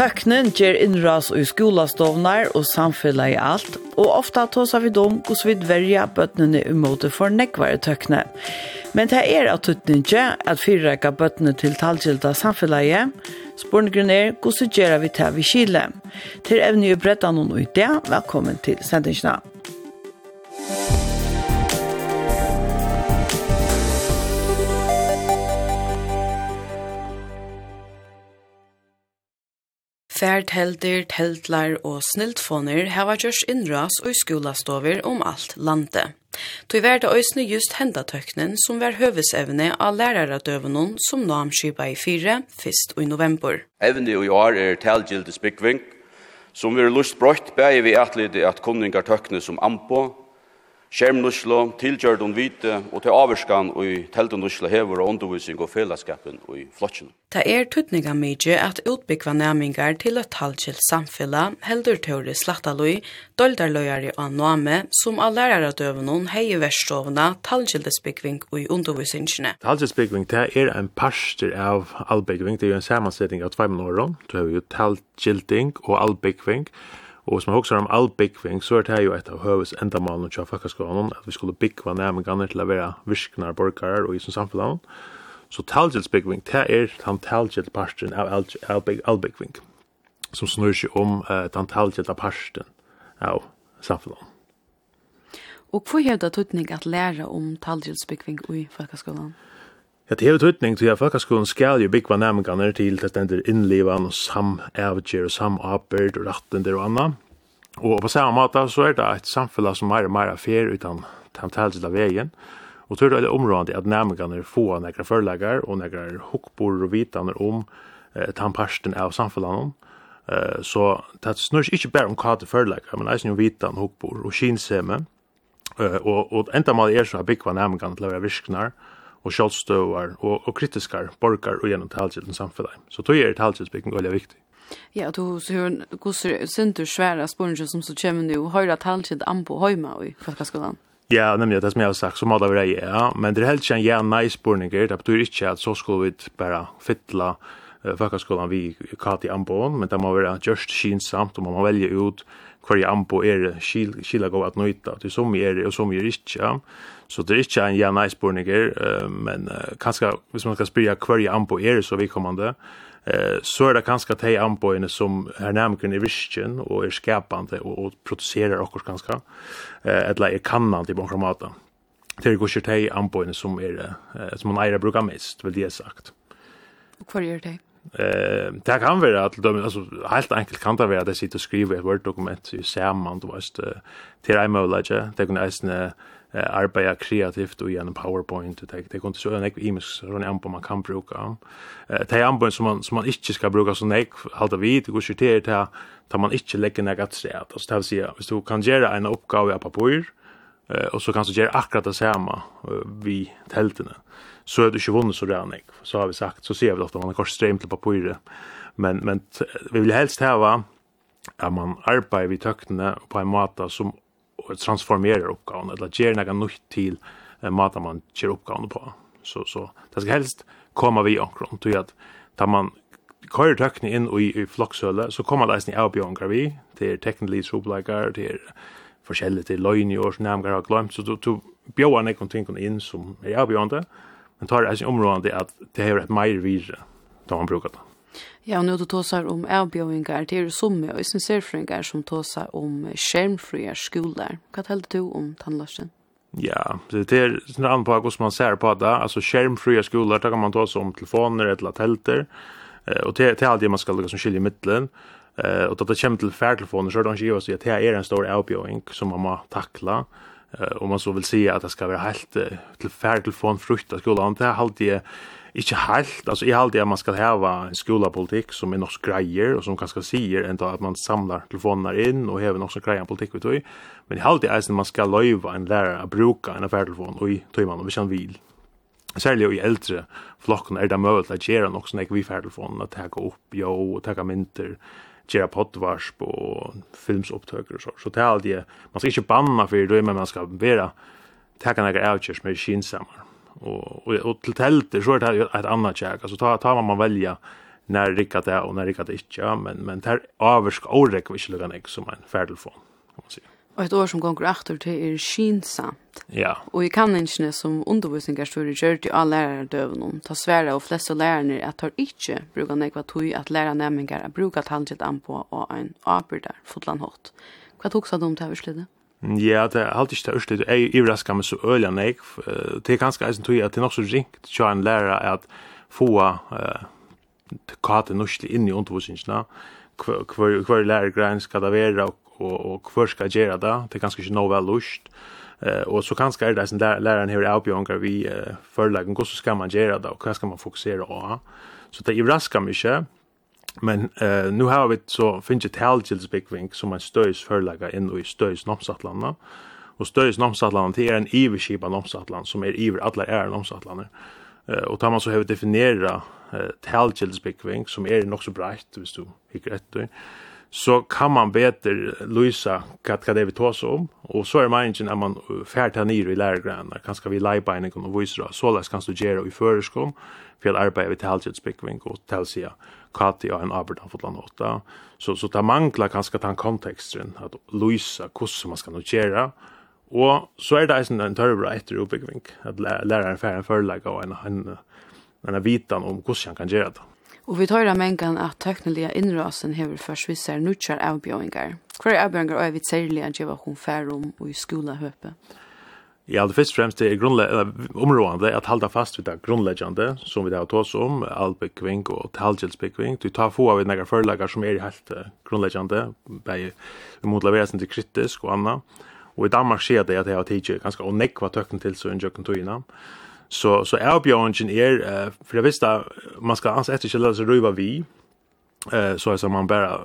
Tøknen gjør innras i skolastovnar og samfunnet i alt, og ofta tås vi dom hos vi dverja bøttene måte for nekvare tøkne. Men det er av tøtninge at fyrreka bøttene til talgjelda samfunnet, Sporngrunn er hos vi gjør vi til vi kile. Til evne i brettan og i velkommen til sendingsna. Musikk Færtelder, teltlar og sniltfoner hava gjørs innras og skolastover om alt landet. Tui verda òsne just hendatøknen som var høvesevne av læraradøvenon som namskipa i fire, fyrst og i november. Evne i år er talgildes byggving, som vi er lust brøtt bæg vi atlidig at kunningar tøkne som ampo, skjermnuslo, tilgjørt om vite og til averskan og i teltenuslo hever og undervisning og fellesskapen og i flotjen. Det er tøtninga mykje at utbyggva næmingar til et halvkjell samfella heldur teori slattalui, doldarløyari og noame, som av læraradøvenon hei verstovna talkjeldesbyggving og i undervisningene. Talkjeldesbyggving det er en parster av allbyggving, det er jo en samansetning av tveimen åren, det er jo talkjelding og allbyggving, Og hvis man husker om all byggving, så er det jo et av høves endamalen til fakkaskolen, at vi skulle byggva næmingene til å være virknar borgare og i som samfunn. Så talgjeldsbyggving, det er den talgjelsparten av all byggving, som snur seg om uh, den talgjelsparten av samfunn. Og hva er det tøtning at lære om talgjeldsbyggving i fakkaskolen? Ja. Det er jo tøytning til at folkaskolen skal jo byggva nærmengene til det stender innlivan og samavgjer og samabird og rattender og anna. Og på samme måte så er det et samfunn som er mer affær utan tamtelset av vegen. Og tror det er området at nærmengene få nekra forlegger og nekra hukkbord og vitaner om eh, tamparsten av samfunnet. Eh, så det snurr ikke bare om hva til forlegger, men eisen jo vitan, hukkbord og kinseme. Eh, og, og enda mal er så at byggva nærmengene til å være virknar. Eh, og sjálvstøvar og, og kritiskar borgar og gjennom talgjelden samfunnet. Så tog er talgjeldsbygging veldig viktig. Ja, du ser gosser sindur sværa spurningar som så kommer nu høyra talgjeld an på høyma i Falkaskolan. Ja, nemlig det som jeg har sagt, så må det være ja, men det er helt ikke en ja, nei, spørninger, det betyr ikke at så skulle vi bare fytla uh, folkeskolan vi kati anbån, men det må være just kinsamt, og man må velge ut hver anbå er skila gå at nøyta, til som er det, og som er ikke, Ja. Så det er ikke en ja-nei spurninger, men kanskje, hvis man skal spyrja hver anbo er så vidkommende, så er det kanskje de anboene som er nærmere i visken og er skapande, og, og produserer okkur kanskje, eller er kannande i mange måter. Det er ikke de anboene som, er, som man eier bruker mest, vil det sagt. Hvor gjør det? Eh, det kan vara at de, altså, helt enkelt kan det vara at jeg sitter og skriver et Word-dokument i då du det til en mulighet, det kunne eisne arbeta kreativt och genom PowerPoint. Det det kunde så en imis sån amp man kan bruka. Eh det amp som man som man inte ska bruka så nej hålla vid det går ju till det där man inte lägger några att så alltså det vill säga hvis du kan göra en uppgåva på papper eh och så kan du göra akkurat det samma vi tältena så är det ju vunnit så där nej så har vi sagt så ser vi ofta man kanske stream till papper men men vi vill helst ha va att man arbetar vid töknene på en måte som och transformera uppgåvan eller ger några nytt till eh, matar man ger uppgåvan på. Så så det ska helst komma vi omkring till att ta man kör tøkni in i, i flokshølet, så kommer det eisen i avbjørngar vi, är technically trobleikar, til forskjellig, til løgn i år, som nærmere har glömt så du bjørn kontin kon in som er avbjørngar, men tar eisen områdande at det er et meir vire, då man brukar det. Ja, og nå du tåsar om avbjøvingar, det er jo summe, og isen serfringar som tåsar om skjermfriar skolar. Hva talte du om tannløsten? Ja, det er sånn an på hvordan man ser på det. Altså skjermfria skolar, da kan man tåsa om telefoner eller telter, og det er alt det man skal lukka som skilje i middelen. Og da det kommer til færtelefoner, så er det ikke givet at det er en stor avbjøving som man må takla, og man så vil si at det skal være helt til færtelefon frukt av skolan. Det er alt det ikke helt alltså jeg halte det man ska ha en skolapolitik som är norsk grejer och som kanskje sier enda att man samlar telefoner in och även norsk grejer politik vi tog, men i halte det är man ska løyva en lærer å bruka en affærtelefon och i tog man hvis han vill särskilt i äldre flocken er det möjligt att göra något sånt vi færtelefon att ta upp jo och ta mynter göra poddvarsp og filmsupptöker og så. Så det er allt. Man ska inte banna för det, men man ska vara ta några outers med kinsammar och och, og till tälter så är det här annet annat altså ta, ta tar man man välja när rickat det och när rickat det inte men men där avsk orek vi skulle kan som en färdelfon kan man säga Och ett år som gånger efter till är skinsamt. Ja. Och i kanningarna som undervisningarstudier gör till alla lärare döven om, ta svära och flesta lärare att tar inte brukar nekva tog att lära nämningar att bruka tandret an på och en avbyrdar fotland hot. Vad tog sig de till överslidde? Ja, det er alltid ikke det ørselig. Jeg overrasker meg så øyelig enn jeg. Det er ganske eisen tog at det er nok så ringt til en lærer at få hva det norsk inn i undervisningene. Hver lærergrein skal det være, og og, og hver skal gjøre det. Det er ganske ikke noe vel lust. Og så ganske er det eisen læreren har avbjørnger vi uh, forelagen. Hvordan skal man gjøre det, og hva skal man fokusere på? Så det overrasker meg ikke. Men eh nu har vi så finns ett helgilsbyggvink som man stöjs förlaga in i stöjs nomsatlanda. Och stöjs nomsatlanda det är en iverskipa nomsatland som är iver alla är nomsatlander. Eh och tar man så vi definiera eh helgilsbyggvink som är nog så brett visst du gick rätt då. Så kan man bättre Luisa kat vad det vi tar om och så är meningen när man färd ner i lärgrannar kanske vi lajbinding och voice så läs kan du göra i förskon för att arbeta vid talgetsbyggving och talsia kati och en arbeta för åtta. Så så det manglar kanskje den kontexten att Luisa hvordan man ska notera, og Och så är det en tørre etter oppbygging, at att lära en forelegg förlägga en en en vitan om hvordan han kan gjøre det. Och vi tar det mängan att tekniska innrasen hever försvissar nutjar avbjöingar. avbjøringer. Hva er vi særlig at gjøre hun færum og i skolehøpet? Ja, det först främst är grundläggande att hålla fast vid det grundläggande som vi har tagit oss om alpekving och talgelsbekving. Du tar få av några förläggare som är helt grundläggande bei sig till kritisk och annat. Och i Danmark ser det att det har tidigt ganska onekva töcken till så en jöken togina. Så så är björnen är för jag visste man ska ans efter källa så ruva vi eh så som man bara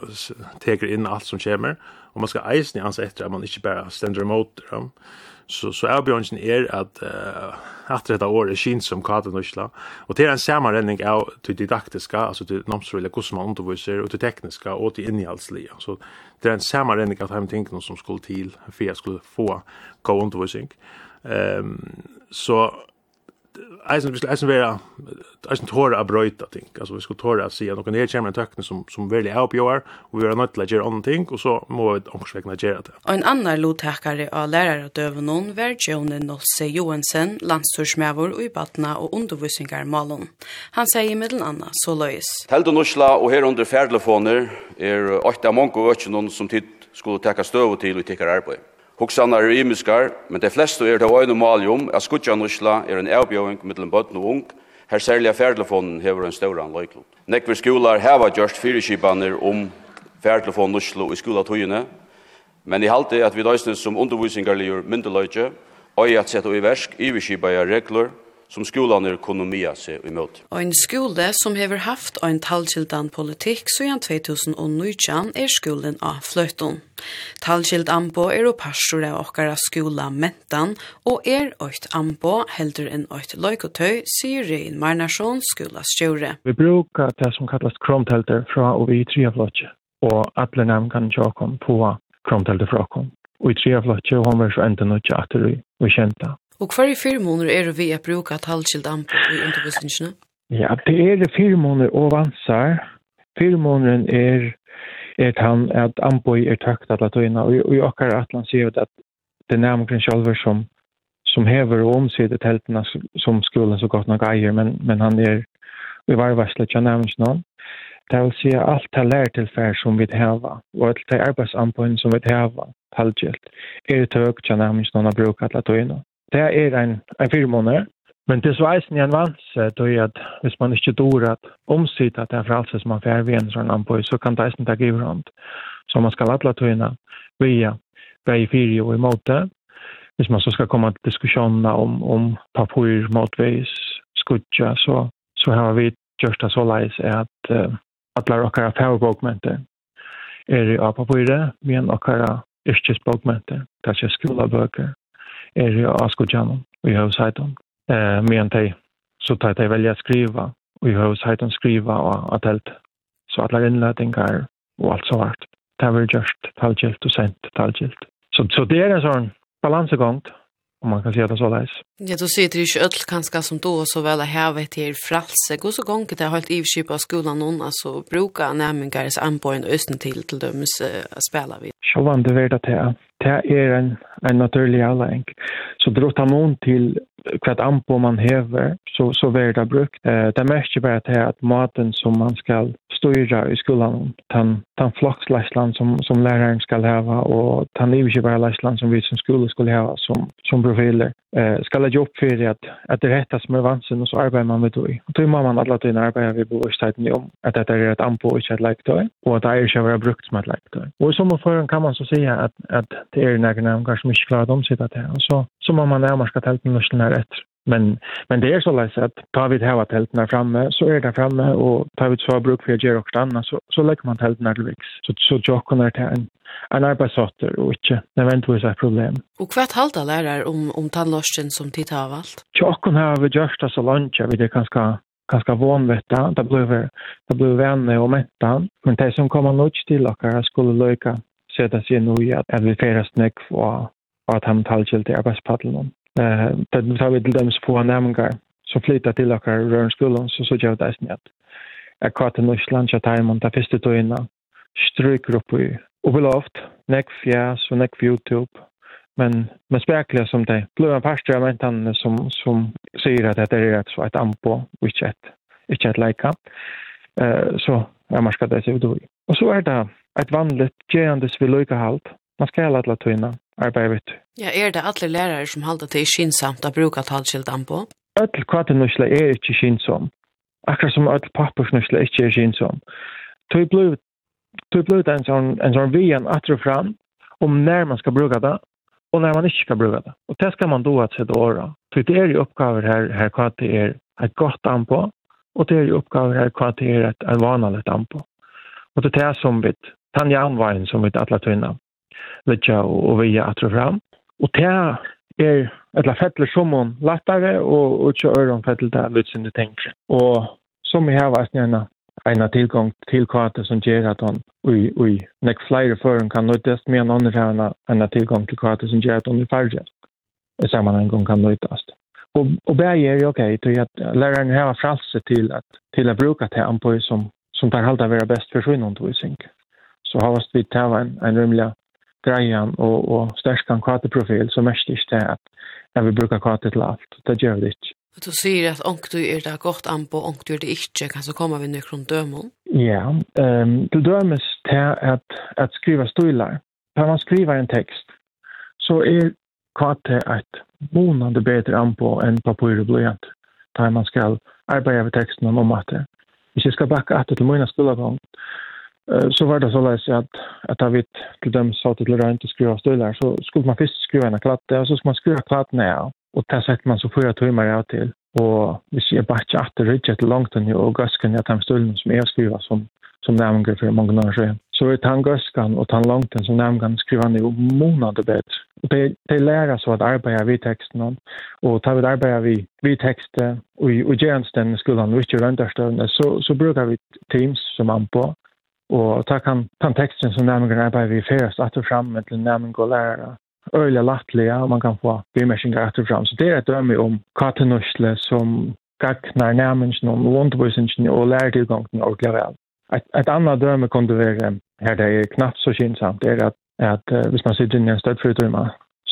tar in allt som kommer och man ska eisen ans efter att man inte bara ständer emot dem. Ja? så så är Björnsen är att uh, att detta år är skin som kata nysla och det är en sammanrenning av till didaktiska alltså till nomsrela hur man undervisar och till tekniska och till innehållsliga så det är en sammanrenning av hem tänker som skulle till för jag skulle få gå undervisning ehm um, så eisen vi skulle eisen vera eisen tåra att bröta ting altså vi skulle tåra att se någon ner kommer en tökne som som veldig er oppgjør og vi er nødt til å gjøre andre ting og så må vi omkring gjøre det. Og En annan lotäkare av lærere och över någon var Jone Nolse Johansen landstursmävor og i Batna og undervisningar Malon. Han sier i middelen annat så løys Telt og norsla og her under färdlefoner är åtta många och noen som tid skulle täcka støv til og täcka arbeid Hoksanar er imiskar, men de fleste er det øyne mali om at skudjanusla er en avbjøving mittelen bøtten og ung, her særlig av ferdelefonen hever en større anløyklod. Nekver skolar heva gjørst fyrirskipaner om ferdelefon nuslo i skolatøyene, men i halte at vi døysnes som undervisingarligur myndeløyke, og i at sette i versk, i regler, som skolan er kunne mye seg imot. Og en skole som hever haft en talkildan politikk siden 2019 er skolen av Fløyton. Talkild anbo er og pastor av okkara skola mentan og er oit anbo heldur enn oit loikotøy, sier Rein Marnarsson skola stjore. Vi brukar det som kallas kromtelter fra og vi i tre flotje, og alle nevnkan tjakom på kromtelter fra kom. Og i tre flotje, og hon var så enda nødja at vi kjenta. Og hva er firmåner er vi å bruke talskilt ampel i undervisningene? Ja, det er firmåner og vansar. måneder er er han at ampoi er takt at latina, og, i okkar atlan sier at det er nærmere selv som som hever og omsider teltene som skolen så godt nok eier, men, men han er i varvarslet ikke nærmest noen. Det vil si alt det fær som vi heva, og alt det arbeidsanpoen som vi heva, talgilt, er det tøk ikke nærmest noen å bruke alle tøyene det er en, en fire måneder. Men det er sveis ni en vanse, då är at hvis man ikke dår at omsida att det er fralse som man får ved en sånn anpoj, så kan det eisen ta giver hånd. Så man skal alla tøyna via vei fire og i måte. Hvis man så skal komme til diskusjonene om, om papur motvis, skudja, så, så har vi gjort det så leis at uh, alla råkara färbogmenter er av papuret, men råkara yrkesbogmenter, det är skolaböker är ju askojano och jag har sagt om eh men de, så tar de velja skriva och jag har sagt om skriva och att så alle inledningar og alt så vart det har vært just talgilt og sent talgilt så så det er en sånn balansgång om man kan säga det så där. Ja, du sitter det ju öll kanske som då så väl har havet till fralse. Gå så gång det har hållt ivskip av skolan någon alltså brukar nämningar så anbojen östen till till dem att spela vid. Så vann det vart att det det er en, en naturlig avlæring. Så brått han noen til hvert anpå man hever, så, så blir det brukt. Eh, det merker bare til at maten som man skal styra i skolan, den, den floksleslan som, som læreren skal hava, og den livkjøverleslan som vi som skole skulle hava som, som profiler, eh, skal legge opp for at, at det rette som er vansen, og så arbeider man med det. Og då må man alle tiden arbeide ved bevårsteiten om at dette er et anpå og ikke et leiktøy, og at det er ikke å være brukt som et leiktøy. Og i sommerføren kan man så si at, at det är några namn kanske mycket klart om sig det. Så, så må man närmarska tälten norsen her etter. Men, men det är så lätt att ta vid här tälten här framme så är det framme och ta vid så bruk för att göra också annat så, så lägger man tälten här till viks. Så, så jocken är till en, en arbetsåter och inte nödvändigtvis ett problem. Och kvart halda lärare om, om tandlorsen som tittar har allt? Jocken har vi gjort så långt vi det ganska ganska vanvetta. Det blev det blev vänner och mätta. Men det som kommer nog till att skulle lycka sätta sig nu i att vi färdas näck och att han talgäll till arbetspaddeln. Det tar vi till dem på nämningar som flyttar till och rör skolan så så gör det snett. Jag kvar i Norskland så tar man det första togna stryker upp i upploft, näck fjärs och näck Youtube men men spärkliga som det Blir en pastor men han som som säger att det är rätt så ett ampo which ett inte ett lika eh så jag måste det ut då och så är det ett vanligt gerandes vid lykahalt. Man ska alla alla tvinna arbeta. Ja, är det alla lärare som håller till skinsamt att bruka talskildan på? Öll kvartenusla är inte skinsom. Akkurat som öll pappersnusla inte är skinsom. Tog blivit tog blivit en sånn en sån vian fram om när man ska bruka det och när man inte ska bruka det. Och det ska man då att sätta åra. För det är ju uppgavar här, här kvar det är ett gott an på och det är ju uppgavar här kvar det er et en vanligt an på. Och det är det som vi den jernveien som vi alle tøyene litt og vi er atre fram. Og det er et etla fettler som om lettere, og, og ikke øren fettler det litt som du tenker. Og som vi har vært gjerne en av tilgang til kvarte som gjør at han ui, ui, nek flere føren kan nøytes med en annen her enn av tilgang til kvarte som gjør at han er færre i sammenhengen kan nøytes. Og, og det er jo ok, til at læreren har fralse til at, til å bruke til han på som, som tar halda være best for sin undervisning. Mm så har vi det här en, en rymliga grejan och, och stärkan kateprofil så mest inte det att när vi brukar katet till allt. Det gör vi inte. Du sier at om du er det godt an på, om du er det ikke, kan så komme vi nøkron dømon? Ja, um, til dømes til at, at skriva stilar. Når man skriver en tekst, så er KT et månande bedre an på enn papur og blyant. Da man skal arbeide ved teksten om at det. Hvis jeg skal bakke at til mine skolagång, så var det så läs att att ha vitt till dem så att det rent att skruva stolar. Så skulle man först skruva en klatte och så skulle man skruva klatt ner. Och ta sätt man så fyra timmar jag till. Och vi ser bara att det rygget långt ner och gasken jag han stölen som jag skruvar som som nämnde för många år sedan. Så är tangaskan och tan långt den som nämnde skruva ner månader bättre. Det det lära så att arbeta vid texten. Och ta vid arbeta vid vid texten och och gärna den skulle han rycka runt där så så brukar vi teams som man på. Og ta kan ta teksten som nærmengen arbeider vi færest at og fram til nærmengen og lærere. Øyla lattelige, og man kan få bimersingar at og fram. Så det er et dømme om katenusle som gagnar nærmengen og undervisningen og lærertilgången ordentlig vel. Et, et annet dømme kunne være, her det er knapt så kynsamt, er at, at uh, hvis man sitter inn i en støttfri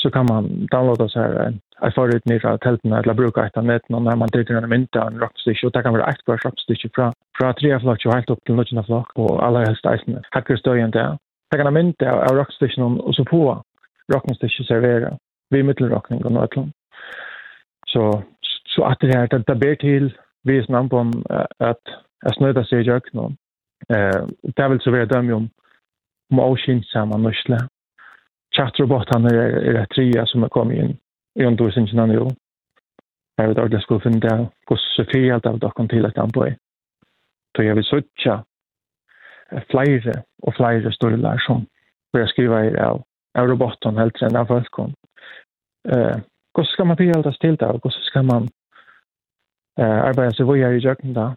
så kan man downloada seg en jeg får ut nere av teltene, eller bruker et av nettene, når man drikker en mynte av en rockstykke, og det kan være et par rockstykke fra, fra tre flokk og helt opp til nødgjende flokk, og alle helst eisene hakker støyen til. Det kan ha mynte av, av rockstykken, og så på rockstykke servere, vi mittelrockning og nødgjende. Så, så at det her, det, det ber til, vi er snart på at jeg snøyder seg i jøkken, eh, det vil så være dømme om, om avskyndsamme norsle. Chatterobotarna er, er et trea som er kommet inn i undervisningen nu. Jeg vet att jeg skulle finne finna hos Sofia av dere til et antal. Så jeg vil søtja flere og flere store lær som börjar skrive i av roboten helt enn av folk. Uh, hvordan skal man förhålla alt til det och hur ska man eh, arbeta sig vidare i djöken da?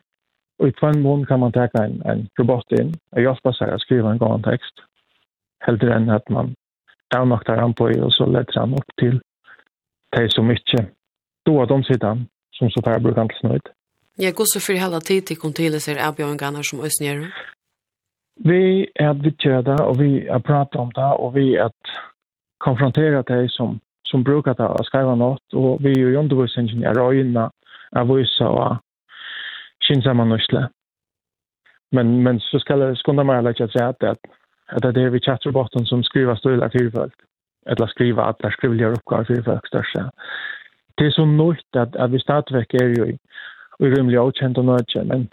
Og i två mån kan man ta en, en robot inn og hjelpe seg å skrive en gång tekst? Helt enn at man downmaktar han på och så leder han opp til de som ikke då att de sidan som så här brukar inte snöjt. Ja, går så för hela tid till kontileser är björn som ösnjer. Vi är att vi det och vi är prata om det och vi är att konfrontera dig som, som brukar det och skriva något och vi är ju undervisningen är röjna av vissa och kinsamma nöjsla. Men, men så ska jag skunda mig att säga att, att det är vi chatterbotten som skriver stöjlar tillfälligt eller skriva alla skrivliga uppgifter för folk där. Det är så nytt att, att vi stadigvæk är ju i rymlig avkänt och nödja, men,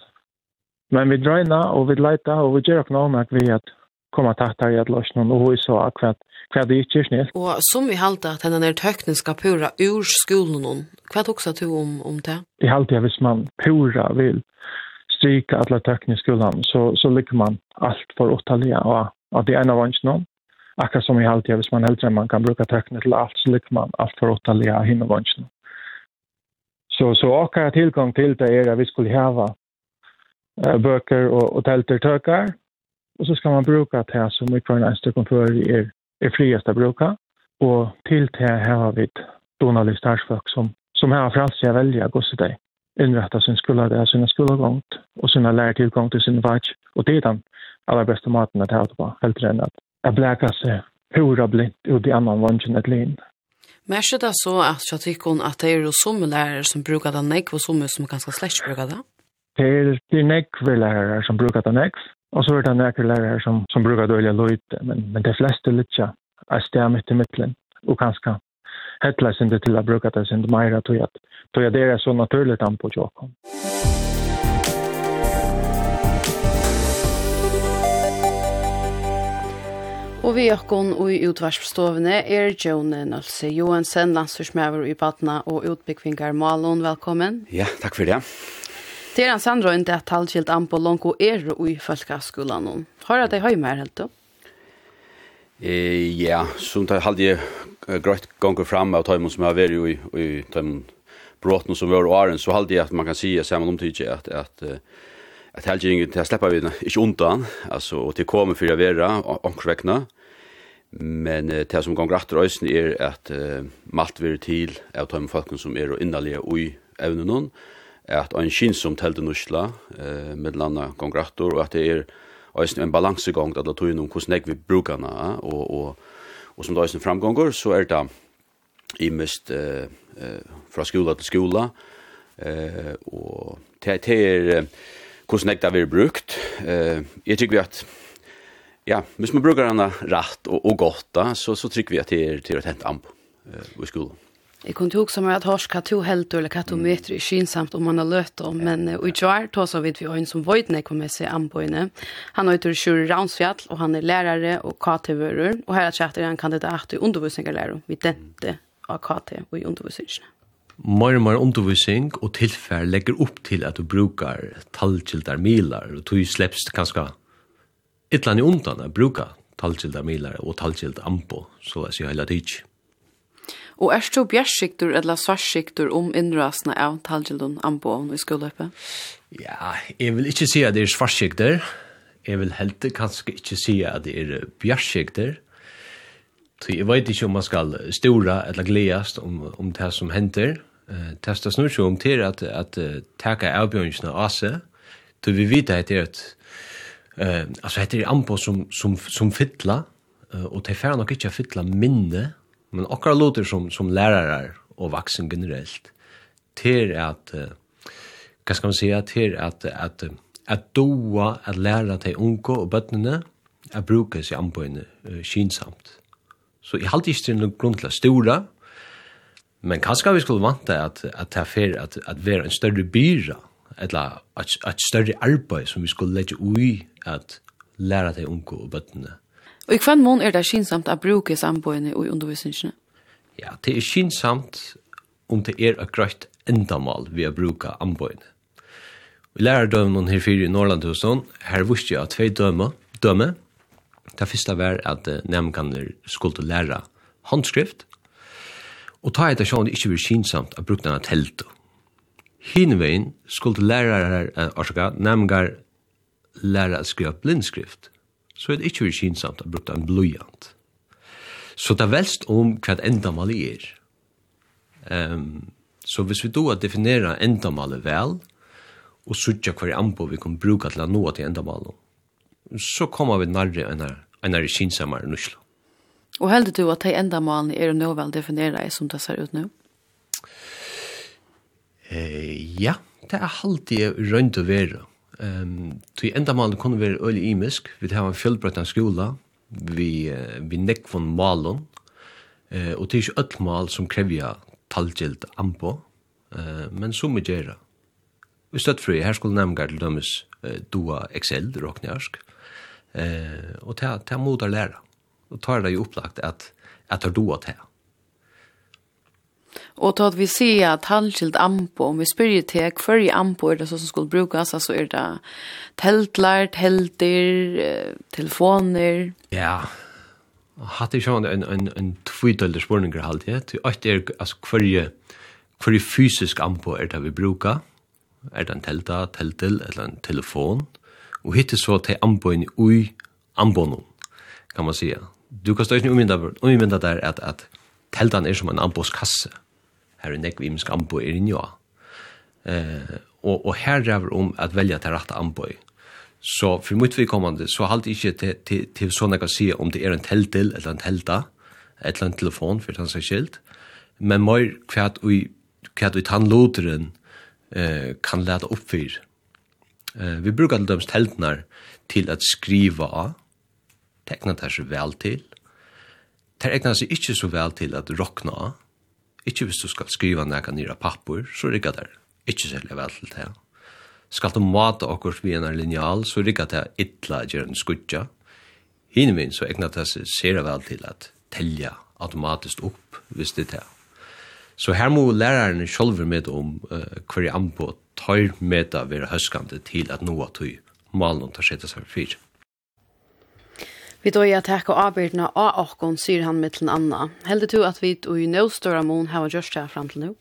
men vi dröjna och vi lejta och vi gör upp någon att vi att komma tatt tattar i att lösna och i så akkurat kvad det inte snill. Och som vi halta att den är tekniska pura ur skolan Kvad också du om om det? Det halta jag hvis man pura vill stryka alla i skolan så så lyckas man allt för åtaliga och att det är en av oss någon akkurat som i halvtid, hvis man eldre, man kan bruka tekne til alt, så lykker man alt for åttallige hinnevansjene. Så, så akkurat tilgang til det er at vi skulle hava bøker og, og telter tøkar, og så skal man bruka det som i kvar en stykke før er, er friest å bruka, og til det har vi donalig starsfolk som, som har franske velja gosset deg innrätta sin skola där sina skolgångt och sina lärtillgång till sin vatch och det är den allra bästa maten att ha på helt än jeg bleka seg pura blindt ut i annan vannsyn et linn. Märker det så att jag tycker att det är som lærere som brukar det nekv och som som ganska släkt brukar det? Det är de nekve lærere som brukar det nekv. Och så är det nekve lærere som, som brukar dölja løyte, Men, men de flesta lytja är stämmer mitt i mittlen. Och ganska hettlas inte till att bruke det sin mera. Tror jag at det är så naturligt an på Jakob. Og vi okkon og i utvarsforstående er Jone Nølse Johansen, landstyrsmæver i Badna og utbyggvingar Malon. Velkommen. Ja, takk for det. Det er en sandrøy til at an på Lonko er og i folkeskolen. Har du det høy med helt da? Eh, ja, som det hadde jeg grøtt ganger frem av tøymon som har vært i, i tøymon bråten som var åren, så halvje at man kan si sammen omtidje at, at uh, at helgingen til å slippe vi ikke undan, altså, og til å komme for å være omkring Men uh, det som gonger atter øysen er at uh, malt vir til av tøyme folkene som er og innalige ui evnen noen, at ein skinn som telte nusla, uh, med landa gonger atter, og at det er øysen en balansegang at det tog noen hvordan jeg vil bruke og, og, og som det øysen framgonger, så er det i mest eh, fra skola til skola, eh, og det, det er hvordan jeg det brukt. Eh, jeg tykker vi at Ja, hvis man brukar den rätt och og godt, da, så så tycker vi at det er till ett tente amp uh, i skolan. kunne tog också med att hva to helt eller katometer i skinsamt om man har løtt om men och i jar då så vidt vi en som Voidne kommer se amboine. Han har ju Sjur Ransfjall, och han är lärare och KT-vörur och här chatter han kandidat i undervisningslärare vid dette av KT og i undervisningen. Mer mer undervisning och tilfær legger upp till att du brukar tallkildar milar och du släpps kanske Ytlan i undan er bruka talgilda milar og talgilda ambo, så jeg sier heila tid. Og er du bjergsiktur eller svarsiktur om innrasene av talgildun ambo i skoløpet? Ja, jeg vil ikke si at det er svarsiktur. Jeg vil helt kanskje ikke si at det er bjergsiktur. Så jeg vet ikke om man skal stora eller gledast om, om det som hender. Testa snurr om til at, at, uh, taka avbjørnsene av seg. Så vi vet at det er et Eh, alltså heter det ampo som som som fylla och det färna gick jag fylla minne, men akkurat låter som som lärare och vuxen generellt till att vad ska man säga till att att att doa att lära till unko och barnen att bruka sig ampo inne skinsamt. Så i halt inte den grundla stora men kanske vi skulle vanta att att ta för att att vara en större byra eller et, et større arbeid som vi skulle legge ui at læra de unge og bøttene. Og i hver mån er det kinsamt å bruke samboende og undervisningene? Ja, det er kinsamt om det er et grøyt endamål vi har bruka anboende. Vi lærer dømen her fire i Norrlandhusen, her visste jeg at tvei døme, døme. Det første var at nemkaner skulle lære håndskrift, og ta etter sjående ikke blir kinsamt å bruke denne teltet Hinvein skulle lærarar, orsaka, nemgar læra å skrive blindskrift, så er det ikke vir kinsamt å bruke en blujant. Så det er velst om hva endamålet er. Um, så hvis vi då definera endamålet vel, og sutja hver anbo vi kan bruka til å nå til endamålet, så kommer vi nærre enn er kinsamare nusla. Og heldur du at de endamålene er nå vel definera som det ser ut nå? Eh, ja, det er alltid rønt å være. Um, til enda malen kunne være øyelig imisk. Vi har en fjellbrøttende skola. Vi, uh, vi nekk von malen. Eh, og det er ikke øyelig mal som krever talgilt anpå. Eh, men som vi gjør det. Vi støtt fri, her skulle nemgar til dømes eh, doa Excel, råknjarsk. Eh, og ta, ta mot å lære. Og tar det jo opplagt at, at det er doa til Og då vi ser at halvskilt ampo, om vi spyrir til hver i ampo er det så som skulle brukas, altså er det teltlar, telter, telefoner. Ja, hatt jeg sånn en, en, en tvidølde spørninger halvt, ja. Til at er, altså hver, hver fysisk ampo er det vi brukar, er det en telta, teltel, eller en telefon, og hittir så til ampoen ui ampoen, kan man sige. Du kan stå ikke umynda der at, at teltan er som en amposkasse, her er nekk vi imsk anboi er inni ja. Eh, og, og her ræver om at velja til rett anboi. Så for mitt vidkommande så halte ikkje til, til, til sånn jeg kan si om det er en teltil eller en telta, et eller annet telefon, for det seg skilt, men mer kvært vi kvært ui tannloderen eh, kan leta oppfyr. Eh, vi brukar alle døms teltnar til at skriva av, tekna det seg vel til, det egna seg ikkje så vel til at rokna av, Ikke hvis du skal skriva nega nira pappur, så rigga der. Ikke særlig vel til det. Skal du mata okkurs vi en linjal, så rigga det ytla gjer en skudja. Hine min så egna det seg sere vel til at telja automatiskt opp, hvis det er. Så her må læreren sjolver med om uh, hver anbå tar med det være høskande til at noe tog malen tar seg til seg fyrir. Vi då är att och avbyrdena av åkon, syr han med till Anna. Heldig du att vi då i no större mån har just det fram till nu?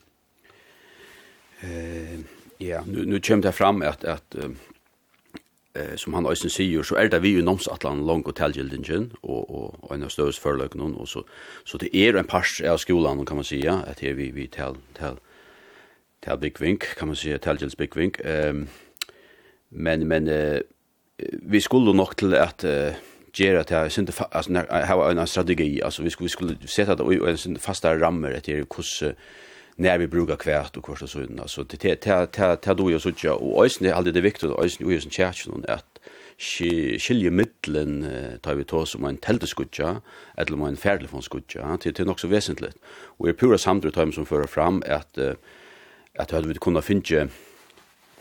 Eh, ja, nu, nu kommer det fram att, att eh, som han också säger så är det vi ju nomsatlan långt och tälgildingen och, och, och en av störst någon och så, så det är en pars av skolan kan man säga att det är vi, vi täl, täl, täl byggvink kan man säga tälgildsbyggvink eh, men, men eh, vi skulle nog till att eh, gera det här synte fast när ha en strategi. Alltså vi skulle vi skulle sätta det i en synte fasta rammer efter hur när vi brukar kvärt och kurs och sånt alltså det det det det då ju så tjå och ösn det alltid det viktigt och ösn ju sån church någon att skilje mittlen tar vi tås om en telteskutja eller om en färdlefonskutja till till också väsentligt. Och är pura samtal som föra fram att att hade vi kunna finna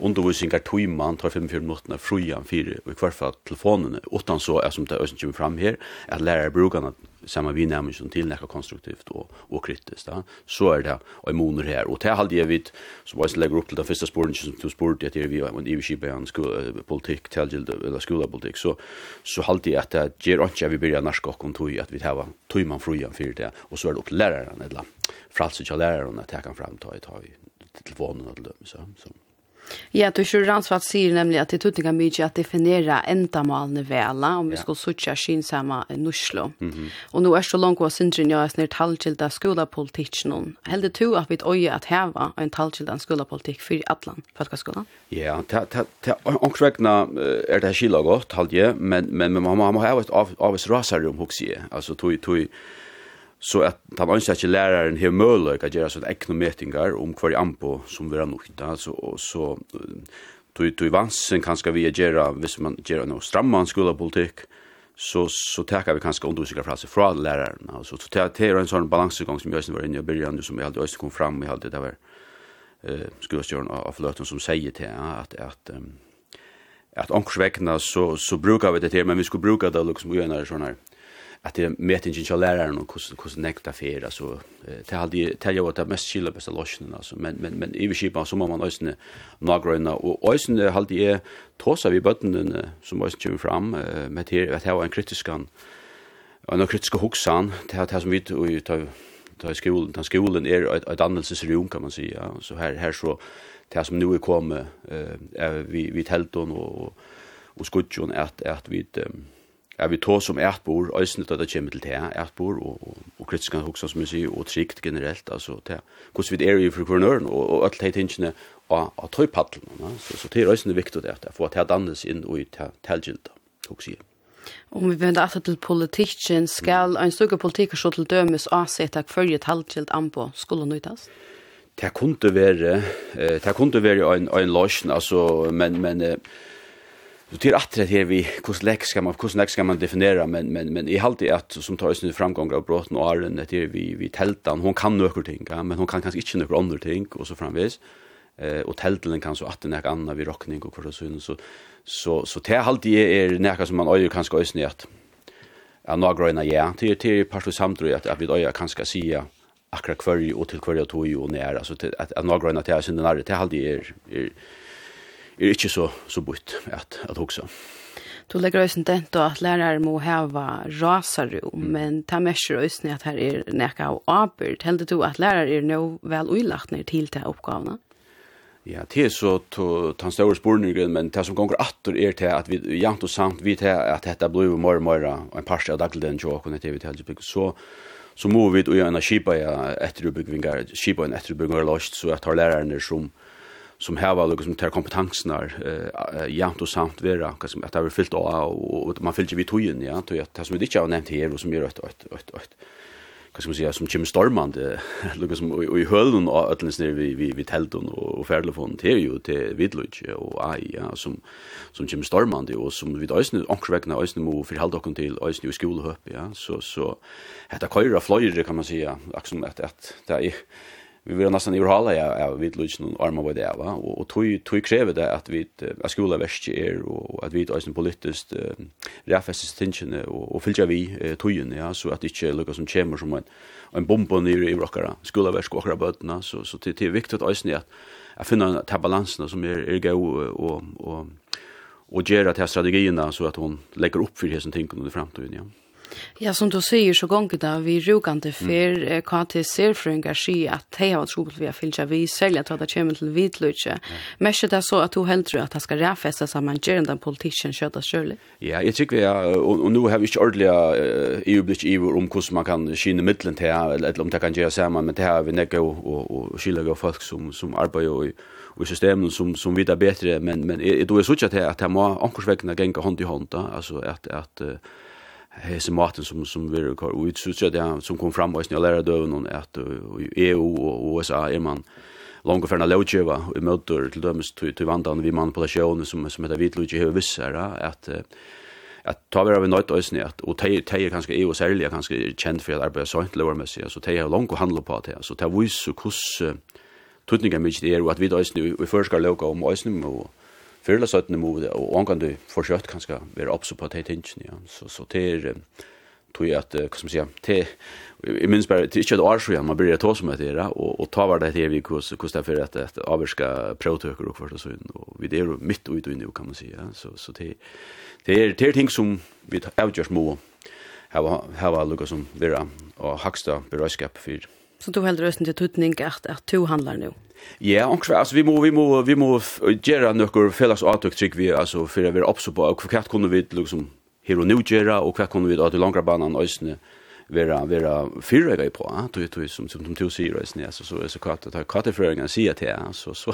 undervisningar tøyman tar 5-4 minutter frujan fire og i kvarfa telefonene utan så er som det øysen kommer fram her at lærer brukarna saman vi nærmest til nekka konstruktivt og, og kritisk da. så er det og moner her og til halde jeg vidt som var legger opp til den første sporen som du spurte etter vi var en iverskipa en politikk tilgild eller skolapolitikk så, så halde jeg at det gjør ikke vi byrja norsk og tog at vi hava tøyman frujan fire det og så er det opp til læreren eller fralse til læreren at jeg kan framta i ta i telefonen og til dem så, så. Ja, du kör ansvaret säger nämligen att det tuttingar mycket att definiera ändamalne väla om vi ska söka skinsamma nuschlo. Mm -hmm. Och nu är så långt och syndrin jag är snart skolapolitik någon. Hällde du att vi öje att häva en halvkilda skolapolitik för atlan folkskolan? Ja, ta ta är det skila gott halje, men men man har ett av av rasar rum också. Alltså tog tog så at han anser ikke læreren har mulighet at gjøre sånne ekne om hver ampo som vi har nøyt. Altså, og så tog tog vansen kanskje vi gjøre, hvis man gjør noe stramma en skolepolitikk, så så tar vi kanske undervisningar fra seg fra läraren. Alltså, så tar det en sån balansgång som jeg var inne i början, som jag alltid også kom fram, med allt det var eh, skolestjøren av fløten som säger till att, att, att at ankers så, så brukar vi det til, men vi skulle bruka det liksom å gjøre sånn här at det med mätingen jag läraren och hur hur nekta för alltså det hade det jag var mest skilla bästa lotionen alltså. Men men men i skipa så må man ösne nagröna. Och ösne hade jag trossa vi botten som ösne kommer fram med det att ha en kritiskan en kritiska huxan det här som vi tar tar skolan tar skolan är ett ett annelsesrum kan man säga. Så här här så det som nu är kommer eh vi vi tälton och och skutjon att att vi um, Ja, vi tå som ætbor, øysene da det kommer til det, ætbor, og, og, og kritiske hoksa, som vi sier, og trygt generelt, altså, det, hvordan vi er i for kronøren, og, og alt det tingene av, av tøypaddelen, ja? så, så det er øysene viktig det, få at det dannes inn og i tilgjelda, hoksa jeg. Om vi vender etter til politikken, skal en stykke politikk så til dømes avsett at følge tilgjelda an på skulle nøytas? Det kunne være, det kunne være en, en løsning, altså, men, men, eh, Så det är att det här vi hur läx ska man hur läx ska man definiera men men men i halt att som tar nu framgång av brott och är det är vi vi tältan hon kan några ting ja, men hon kan kanske inte några andra ting och så framvis eh och tälten kan så att det är andra vi rockning och för så så så så det halt det är näka som man öjer kanske ösn att ja. Några grejer ja till till pastor samtro att att vi öjer kanske sia akra kvar och till kvar och tog ju när alltså att några grejer att jag synd när det halt är är er ikke så, så bort at, at hoksa. Du legger også en dent at lærere må hava rasarum, mm. men ta mesjer også at her er nekka av abyrd. Heldig du at lærere er nå vel uilagt ned til til oppgavene? Ja, det er så ta en større spurningen, men det som gonger atter er til at vi jant og samt vi til at dette blir mer og mer og en parst av dagligden til åkene til vi til Helsebyg, så så må vi ut og gjøre en kipa ja, etterbyggvingar, kipa en etterbyggvingar løst, så jeg tar lærerne som, som här var liksom ter kompetensen kompetenserna eh jämt och samt vara kanske att det har fyllt och och man fyllde ju tog in ja tror jag det som vi inte har nämnt här och som gör ett ett ett ett vad ska man säga som Jim Stormand lukar som i höllen och öllens ner vi vi vi tälton och färdlefon till ju till Vidluch och AI ja som som Jim Stormand och som vi ösn ankvägna ösn mo för halda kon till ösn i skolhöpp ja så så detta köra flyger kan man säga liksom att att det är vi vill nästan överhålla ja ja vi vill någon arma vad det är va? Och och tog tog kräver det att vi att skola väst är och att vi är en politiskt räfest tension och och fylla vi tojen ja så att det inte lukar som kemer som en en bomb ner i rockara skola väst och bötna så så det är viktigt att ösna att finna ta balansen som är är gå och och och göra till strategierna så att hon lägger upp för det som tänker under framtiden ja. Ja, som du säger så gong där vi rukande för mm. KT Serfrungar si att de har trobult vi har fylltja vi sälja till att det kommer til vidlutje. Mm. Men är det så att du helt tror att det ska man samman den politikken sköta själv? Ja, jag tycker vi og, og nu har vi inte ordentliga EU-blick i om hur man kan kina mittlen till eller om det kan gjøre samman men det här vi nekka och, och, og, skilja folk som, som arbetar i och systemen som som vi där bättre men men då är så att det att det må ankorsvägna gänga hand i hand alltså att att hese maten som som vi kör och så det som kom fram och lära då någon att EU och USA är man långt förna lojeva i motor till dömes till till vandan vi man på station som som heter vitlojje hur vissar att att ta vi av något ösn att och te te kanske EU sälja kanske känd för att arbeta sånt lower messi så te har långt handla på det så ta vis så kus tutningar mycket det är att vi då ösn vi förskar loka om ösn och fyrla sötne mode og mod och angående försökt kanske vara uppe på det tingen ja så så det till tog jag att vad ska man säga till i minns bara det är inte ett år sedan man började ta som att det och och ta var det här vi kus kus därför att det avska protokoll och för så in och vi det är mitt ut och in kan man säga så så det det är det är ting som vi avgörs må hava hava lukka som vera og haksta berøyskap fyrir Så du heldur östen til tutning at, at to handlar nu. Ja, och alltså vi må vi må vi må göra några fällas åtök trick vi alltså för att vi uppså på och kvart kunde vi liksom her och nu göra och kvart kunde vi att långa banan ösne vera vera fyrrega på att du du som som du säger ösne alltså så så kvart att katteföringen at ja, så så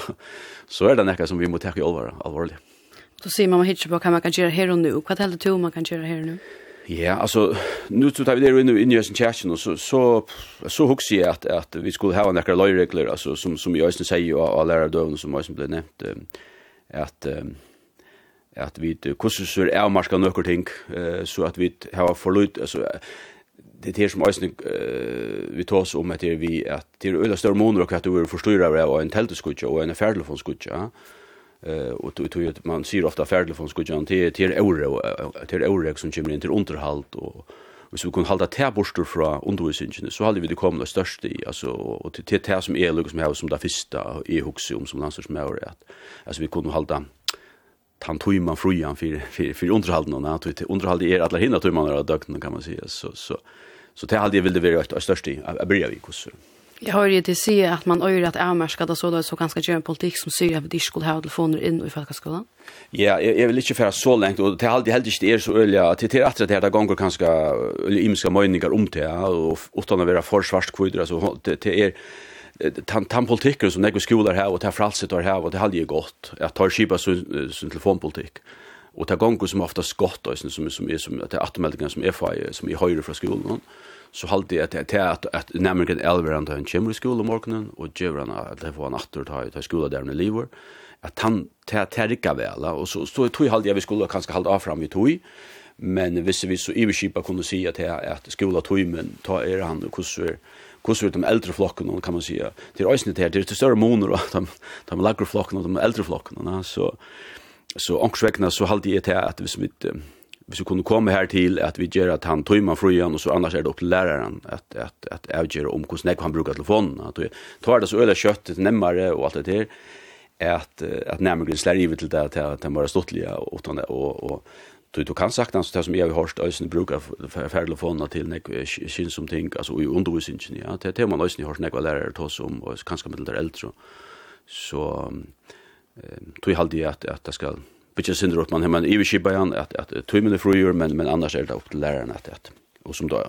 så är det något som vi måste ta i allvar allvarligt. Då ser man hitcha på kan man kan göra här och nu. Vad heldur du man kan göra här och nu? Ja, alltså nu så tar vi det in i Indian Churchen och så så så hooks jag att att vi skulle ha några lojregler alltså som som jag sen säger och alla lärare då som jag sen blev nämnt att att vi kurser är marska några ting så att vi har förlut alltså det här som ösn vi tar oss om att det vi att det är öla större moner och att du vill förstå det och en tältskutja och en färdlefonsskutja. Ja eh och tror att man ser ofta färdtelefon skulle jag till till euro till euro som kommer in till underhåll och hvis vi kunne halda te borster fra undervisningene, så hadde vi det kommet det største i, altså, og til te, som er lukket som jeg som det første, i hukse om som landstørs med året, at altså, vi kunne halda tan tøyman frujan for, for, for underhalden, og at underhalden er alle hinna tøyman av døgnet, kan man si, så, så, så, så det hadde jeg ville være det største i, jeg bryr vi, hvordan Jag har ju till se att man öjer att avmärka det så där så ganska gör en politik som syr att de skulle ha telefoner in i folkskolan. Ja, jag vill inte föra så långt och det alltid helt inte är så öliga att det är att det här gånger ganska imska möjningar om det och utan att vara för svart kvider så det är tan tan politiker som några skolor här och ta fralset där här och det hade ju gott att ta skipa sin telefonpolitik och ta gånger som ofta skott och som som är som att det är som är som i höjre från skolan så halt det att att att nämligen elver han kommer i skolan morgonen och Jevran att få en åter ta i skolan där med Lever att han tärka väl och så så tror jag halt jag vi skulle kanske hålla av fram vi tog men visste vi så överskipa kunde se att att skolan tog men ta er han hur så hur ut de äldre flocken kan man säga det är ösnet här det är till större moner och de de lagre flocken och de äldre flocken så så onksvägna så halt det att vi smitt hvis vi kunne komme her til at vi gjør at han tog man igjen, og så annars er det opp til læreren at, at, at avgjøre om hvordan jeg kan bruke telefonen. At vi tar det så øyne kjøtt, det nemmere og alt det der, at, at nærmere slær givet til det til, til bare stortlige, og, og, og du, du kan sagt altså, det som jeg har hørt øyne bruker telefonen til nek kjent som ting, altså i undervisningen, ja, det er man øyne har hørt nek var lærere til oss om, og kanskje med det eldre, så, så um, tog jeg alltid at, at det skal bitje synder upp man hemma i Vikibajan att att timmen är frigjord men men annars är det upp till läraren att att och som då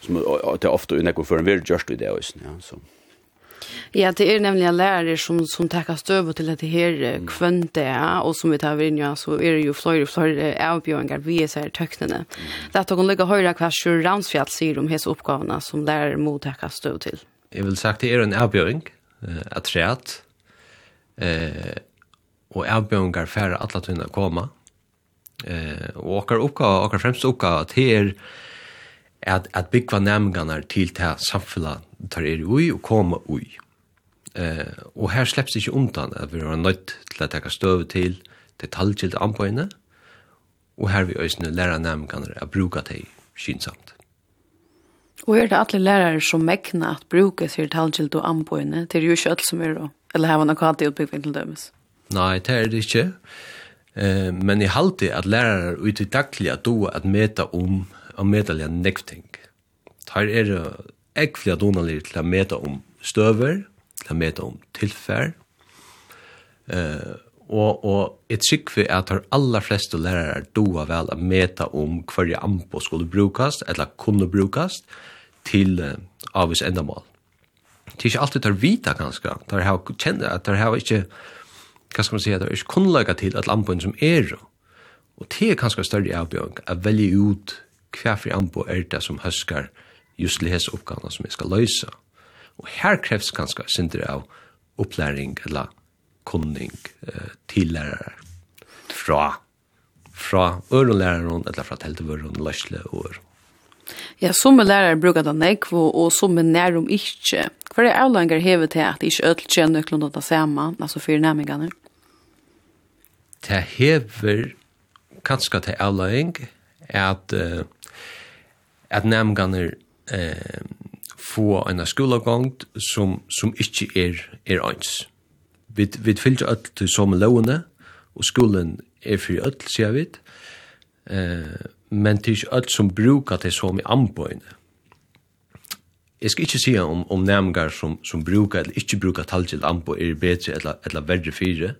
som det ofta är för en vill just det då ja så Ja, det er nemlig lærere som, som takker støv til det her mm. kvønte, ja, og som vi tar inn, ja, så er det jo flere og flere avbjøringer vi er sær tøknene. Det er å ligge høyre hva Sjur Ramsfjall sier om hese oppgavene som lærere må takke støv til. Jeg vil sagt det er en avbjøring, att at att eh og avbjøringar færre alla å komme. Eh, og okkar oppgave, okkar fremst oppgave til er at, at byggva nærmengene til til samfunnet tar er ui og koma ui. Eh, og her slepps ikke undan at vi har nødt til å ta støv til detaljkilt anbøyene, og her vi øyne læra nærmengene å bruke det kynsamt. Og er det alle lærere som mekner at bruke sier talgild og anbøyene til jo ikke alt som er, eller har man akkurat i utbyggving til dømes? Nei, det er det ikke. Eh, men jeg halte at lærere ute i daglig at du at meta om og meta medalja nekting. Her er det ekvelig at donalig til å meta om støver, til å meta om tilfær. Eh, og, og jeg trykker at de aller fleste lærere du doa vel å meta om hver ampo skulle brukast, eller kunne brukast, til eh, avvis endamål. Det er ikke alltid de vita ganske. De har kjent at de har ikke... Eh, hva skal man si, det er ikke kunnlaga til at anboen som er, og det er kanskje større avbjørn, å velge ut hva for anbo er det som høsker just til hese oppgavene som vi skal løse. Og her krevs kanskje synder av opplæring eller kunning eh, til lærere fra fra ørenlæreren eller fra teltevøren, løsle og øren. Ja, som lærere bruker det nekv, og som er nærum ikke. Hva er avlanger hevet til at ikke ødelt kjenner nøklund at det samme, altså for nærmengene? Det hever kanskje til avlang at, at nærmingene uh, få en skolegång som, som ikke er, er øns. Vi, vi fyller ødel til som lovene, og skolen er for ødel, sier vi. Eh, men det er ikke alt som bruker det som i anbøyene. Jeg skal ikke si om, om nærmengar som, som bruker eller ikke bruker tall til anbøy er bedre eller, eller verre fire,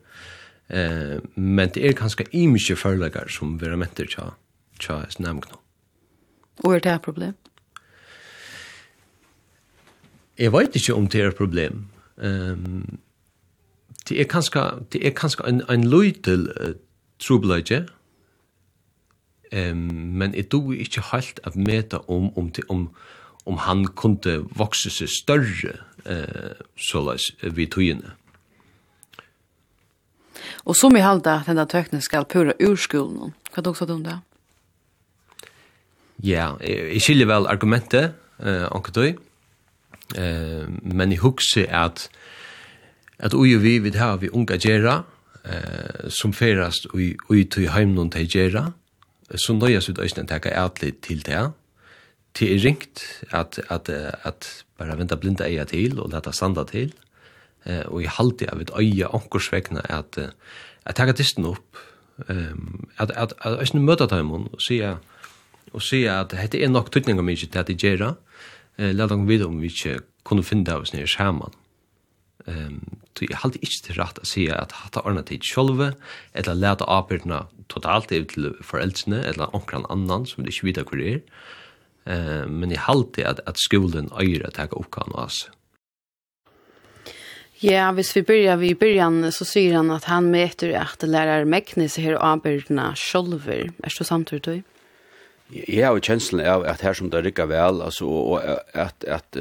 eh, men det er kanskje imiske forlagar som vi har mentet til tja, tja nærmengar. Og er det et problem? Jeg vet ikke om det er et problem. Um, det er kanskje, det er kanskje en, en løytel uh, trobeløyge, Ehm men det du ikkje halt at meta om om til om om han kunde vokse seg større eh sålas vi tøyene. Og som i halda at denne tøknen skal pura ur skolen. Hva er det om det? Ja, jeg skiljer vel argumentet, eh, anker Eh, men jeg husker at at ui og vi vil ha vi unga gjerra, eh, som ferast ui, ui tøy heimnån til gjerra, så nøyes ut øyne takk atlit til det. Det er ringt at, at, at bare venta blinda eia til og leta standa til. Eh, og i halde av et øya ankorsvegna at, at takk disten opp. Um, at, at, at øyne møta dem og sier og sier at dette er nok tøtninga mykje til at de gjerra. Eh, Læt dem vite om vi ikke kunne finne det av oss nere skjermen. Um, så jeg halte ikke til rett å si at hatt ordnet tid sjølve, eller lært avbyrdene totalt er til foreldrene eller omkran annan som de ikke vet hvor det er. Eh, men jeg halte at, at skolen øyre at jeg kan oppgave oss. Ja, hvis vi börjar vid början så säger han att han mäter att lärare mäcknis här avbildna sjolver. Är det samtidigt då? Ja, och kjenslen av att här som det rycker väl alltså, och at, att, att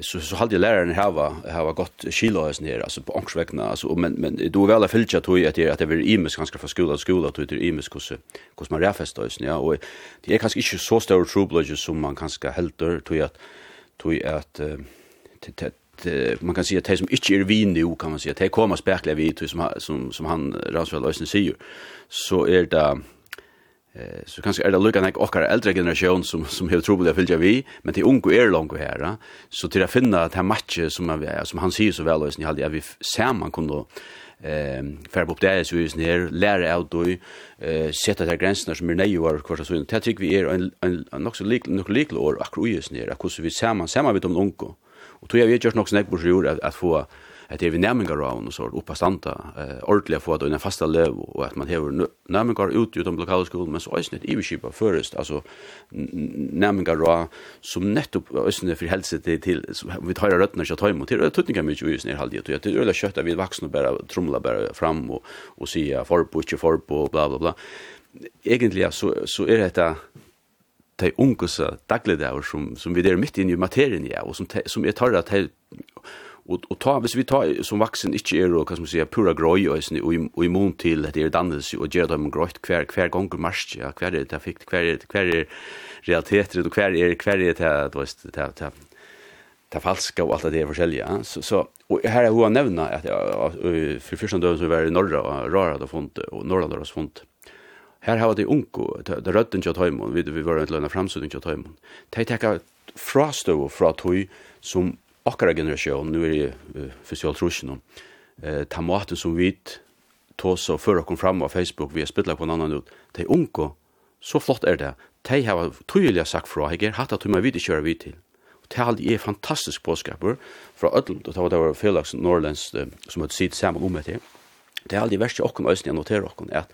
så så hade läraren här var här var gott skilös ner alltså på ångsvägna alltså men men då väl att filcha tror jag att det att det är imus ganska för skola skola tror det är imus kus kus man räfestar just ja och det är kanske inte så stor trouble som man kanske helter tror jag att tror jag att man kan säga att det som inte är vin nu kan man säga att det kommer spärkliga vi som som som han Rasmus Lösen säger så är det Eh så kanske är det luckan jag och äldre generation som som har trubbel att fylla vi, men till unga är långt här. Så till att finna att här matcher som man som han säger så väl lösen i hade vi ser man kunde eh färb upp där så är ner lära ut då eh sätta där gränserna som är nej var kvar så inte tycker vi är en en också lik nog lik år akrojes ner hur så vi ser man ser man vid de unga. Och tror jag vi gör också något på sjur att få att det är vi nærmengar av och så uppa stanta eh, ordentlig få att det fasta löv och att man har nærmengar ut utom lokala skolan men så är det iverskipa først alltså nærmengar av som nettopp ösnen för hälsa till till vi tar rötterna så tar emot till det tutningar mycket ju snär halvdiet og det är øyla kjøtt at vi vuxna bara tromla bare fram og, för på inte för på bla bla bla. Egentligen så, så är dette de ungusa dagliga som, som vi där mitt inne i materien ja, och som, som är tar att och och ta hvis vi tar som vuxen inte är då kan man säga pura groj och sen och immun till det är dans och ger dem grott kvar kvar gång och marsch ja kvar det där fick kvar det kvar är realiteter och kvar är kvar det att vet det det det falska och allt det där förskilja så så och här är hur han nämna att för första dagen så var det norra rara då font och norra då font Här har det unko, det rötten kjøtt heimen, vi vi var en lønne framsutning kjøtt heimen. De tekka frastøv fra tøy som akkara generasjon, nu er det uh, fysialt trusjen, uh, ta maten som vi tås og før kom fram av Facebook, vi har spittlet på en annan ut, de unko, så flott er det, de har tydelig sagt fra, jeg har hatt at du må vite kjøre vidt til. Og det er er fantastisk påskaper, fra Ødlund, og det var Felix Norlands, som hadde sitt sammen om etter, det halde i verste åkken øyne jeg noterer åkken, at